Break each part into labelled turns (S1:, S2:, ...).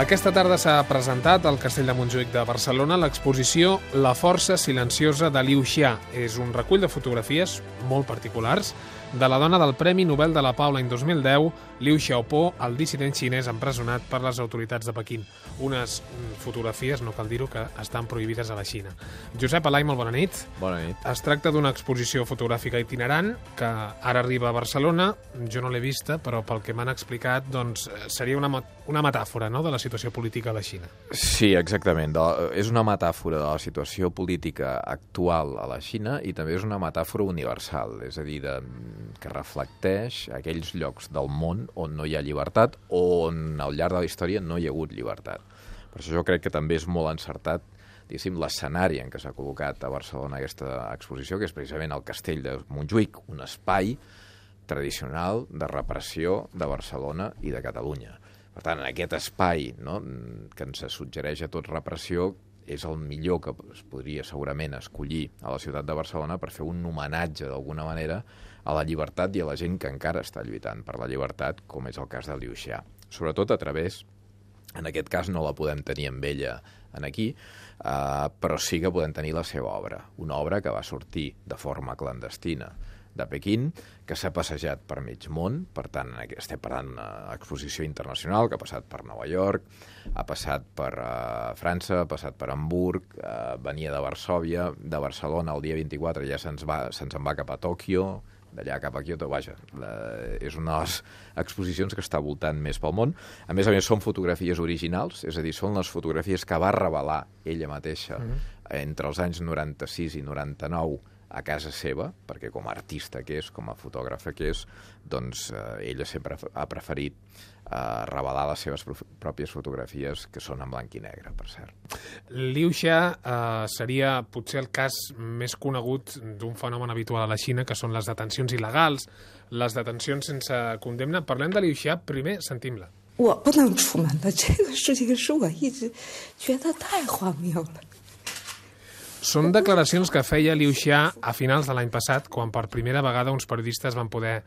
S1: Aquesta tarda s'ha presentat al Castell de Montjuïc de Barcelona l'exposició La força silenciosa de Liu Xia. És un recull de fotografies molt particulars de la dona del Premi Nobel de la Pau l'any 2010, Liu Xiaopo, el dissident xinès empresonat per les autoritats de Pequín. Unes mm, fotografies, no cal dir-ho, que estan prohibides a la Xina. Josep Alai, molt bona nit.
S2: Bona nit.
S1: Es tracta d'una exposició fotogràfica itinerant que ara arriba a Barcelona. Jo no l'he vista, però pel que m'han explicat doncs, eh, seria una, una metàfora no?, de la situació política a la Xina.
S2: Sí, exactament. De, és una metàfora de la situació política actual a la Xina i també és una metàfora universal, és a dir, de, que reflecteix aquells llocs del món on no hi ha llibertat o on al llarg de la història no hi ha hagut llibertat. Per això jo crec que també és molt encertat diguéssim, l'escenari en què s'ha col·locat a Barcelona aquesta exposició, que és precisament el castell de Montjuïc, un espai tradicional de repressió de Barcelona i de Catalunya. Per tant, en aquest espai no, que ens suggereix a tot repressió és el millor que es podria segurament escollir a la ciutat de Barcelona per fer un homenatge d'alguna manera a la llibertat i a la gent que encara està lluitant per la llibertat, com és el cas de Liu Xia. Sobretot a través, en aquest cas no la podem tenir amb ella en aquí, eh, però sí que podem tenir la seva obra. Una obra que va sortir de forma clandestina de Pequín, que s'ha passejat per mig món, per tant, estem parlant d'una exposició internacional que ha passat per Nova York, ha passat per uh, França, ha passat per Hamburg, uh, venia de Varsòvia, de Barcelona el dia 24 ja se'ns va, se'ns en va cap a Tòquio, d'allà cap a Kyoto, vaja, la, és una de les exposicions que està voltant més pel món. A més a més, són fotografies originals, és a dir, són les fotografies que va revelar ella mateixa mm -hmm. entre els anys 96 i 99 a casa seva, perquè com a artista que és, com a fotògrafa que és, doncs eh, ella sempre ha preferit eh, revelar les seves prof- pròpies fotografies, que són en blanc i negre, per cert.
S1: Liu Xia eh, seria potser el cas més conegut d'un fenomen habitual a la Xina, que són les detencions il·legals, les detencions sense condemna. Parlem de Liu Xia, primer sentim-la.
S3: 我不能出门的这个事情是我一直觉得太荒谬了。
S1: Són declaracions que feia Liu Xia a finals de l'any passat, quan per primera vegada uns periodistes van poder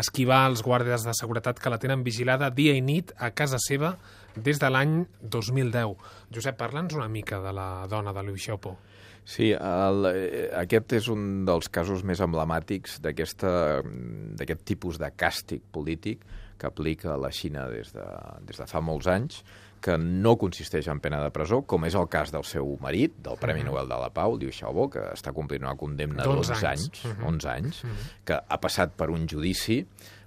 S1: esquivar els guàrdies de seguretat que la tenen vigilada dia i nit a casa seva des de l'any 2010. Josep, parla'ns una mica de la dona de Liu Xiaopo.
S2: Sí, el, eh, aquest és un dels casos més emblemàtics d'aquest tipus de càstig polític que aplica la Xina des de, des de fa molts anys, que no consisteix en pena de presó, com és el cas del seu marit, del Premi Nobel de la Pau, Liu Xiaobo, que està complint una condemna
S1: D'onze
S2: d'11
S1: anys.
S2: anys, 11 anys, que ha passat per un judici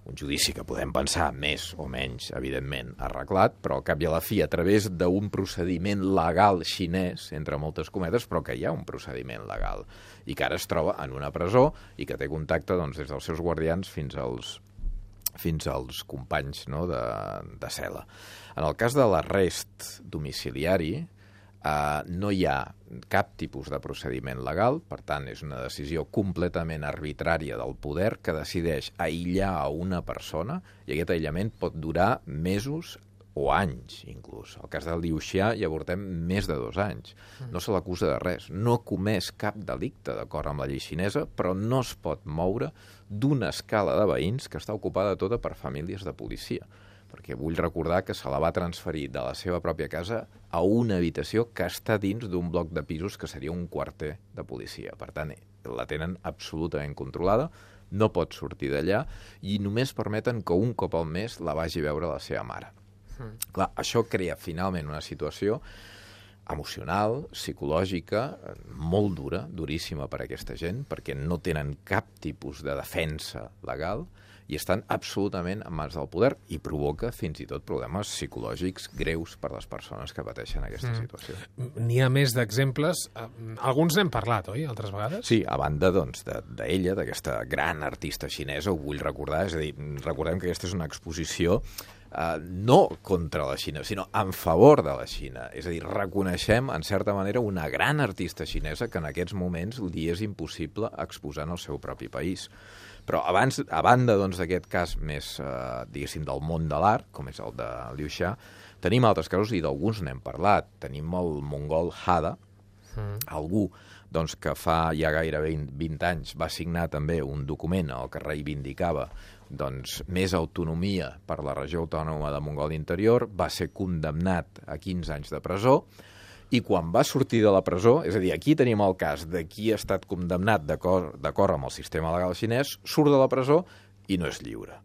S2: un judici que podem pensar més o menys, evidentment, arreglat, però al cap i a la fi, a través d'un procediment legal xinès, entre moltes cometes, però que hi ha un procediment legal, i que ara es troba en una presó i que té contacte doncs, des dels seus guardians fins als, fins als companys no, de, de cel·la. En el cas de l'arrest domiciliari, eh, no hi ha cap tipus de procediment legal, per tant, és una decisió completament arbitrària del poder que decideix aïllar a una persona i aquest aïllament pot durar mesos o anys, inclús. El cas del Liu Xia ja portem més de dos anys. No se l'acusa de res. No ha comès cap delicte, d'acord amb la llei xinesa, però no es pot moure d'una escala de veïns que està ocupada tota per famílies de policia perquè vull recordar que se la va transferir de la seva pròpia casa a una habitació que està dins d'un bloc de pisos que seria un quarter de policia. Per tant, la tenen absolutament controlada, no pot sortir d'allà i només permeten que un cop al mes la vagi a veure la seva mare. Mm. Clar, això crea finalment una situació emocional, psicològica, molt dura, duríssima per a aquesta gent, perquè no tenen cap tipus de defensa legal i estan absolutament en mans del poder i provoca fins i tot problemes psicològics greus per a les persones que pateixen aquesta mm. situació.
S1: N'hi ha més d'exemples. Alguns n'hem parlat, oi, altres vegades?
S2: Sí, a banda doncs, d'ella, de, d'aquesta gran artista xinesa, ho vull recordar, és a dir, recordem que aquesta és una exposició eh, no contra la Xina, sinó en favor de la Xina. És a dir, reconeixem, en certa manera, una gran artista xinesa que en aquests moments li és impossible exposar en el seu propi país. Però abans, a banda doncs, d'aquest cas més, eh, diguéssim, del món de l'art, com és el de Liu Xia, tenim altres casos i d'alguns n'hem parlat. Tenim el mongol Hada, mm. algú doncs, que fa ja gairebé 20 anys va signar també un document el que reivindicava doncs, més autonomia per la regió autònoma de Mongòlia Interior, va ser condemnat a 15 anys de presó, i quan va sortir de la presó, és a dir, aquí tenim el cas de qui ha estat condemnat d'acord amb el sistema legal xinès, surt de la presó i no és lliure.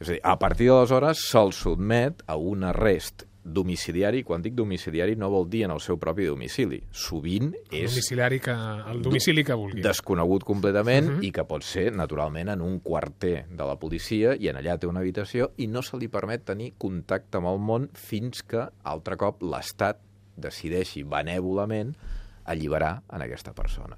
S2: És a dir, a partir d'aleshores se'l sotmet a un arrest domiciliari, quan dic domiciliari no vol dir en el seu propi domicili. Sovint és...
S1: El domiciliari que, el domicili que vulgui.
S2: Desconegut completament uh -huh. i que pot ser, naturalment, en un quarter de la policia i en allà té una habitació i no se li permet tenir contacte amb el món fins que, altre cop, l'Estat decideixi benèvolament alliberar en aquesta persona.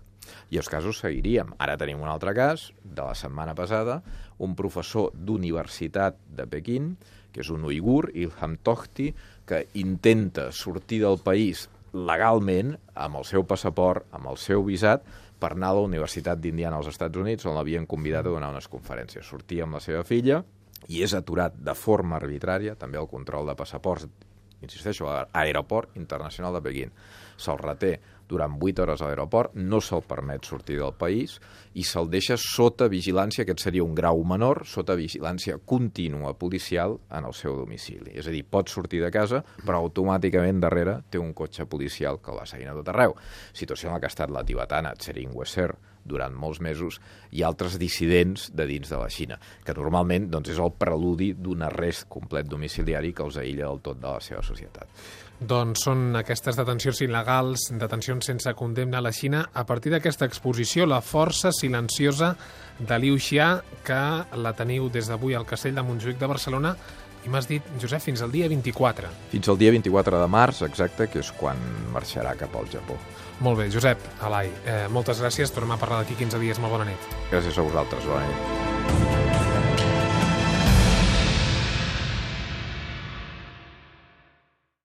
S2: I els casos seguiríem. Ara tenim un altre cas, de la setmana passada, un professor d'universitat de Pequín que és un uigur, Ilham Tohti, que intenta sortir del país legalment, amb el seu passaport, amb el seu visat, per anar a la Universitat d'Indiana als Estats Units, on l'havien convidat a donar unes conferències. Sortia amb la seva filla i és aturat de forma arbitrària, també el control de passaports, insisteixo, a l'aeroport internacional de Pequín. Se'l reté durant 8 hores a l'aeroport, no se'l permet sortir del país i se'l deixa sota vigilància, aquest seria un grau menor, sota vigilància contínua policial en el seu domicili. És a dir, pot sortir de casa, però automàticament darrere té un cotxe policial que va seguint a tot arreu. Situació en la que ha estat la tibetana Tsering durant molts mesos i altres dissidents de dins de la Xina, que normalment doncs, és el preludi d'un arrest complet domiciliari que els aïlla del tot de la seva societat.
S1: Doncs són aquestes detencions il·legals, detencions sense condemna a la Xina, a partir d'aquesta exposició, La força silenciosa de Liu Xia, que la teniu des d'avui al Castell de Montjuïc de Barcelona, i m'has dit, Josep, fins al dia 24.
S2: Fins al dia 24 de març, exacte, que és quan marxarà cap al Japó.
S1: Molt bé, Josep, Alai, eh, moltes gràcies. Tornem a parlar d'aquí 15 dies. Molt bona nit.
S2: Gràcies a vosaltres. Bona nit.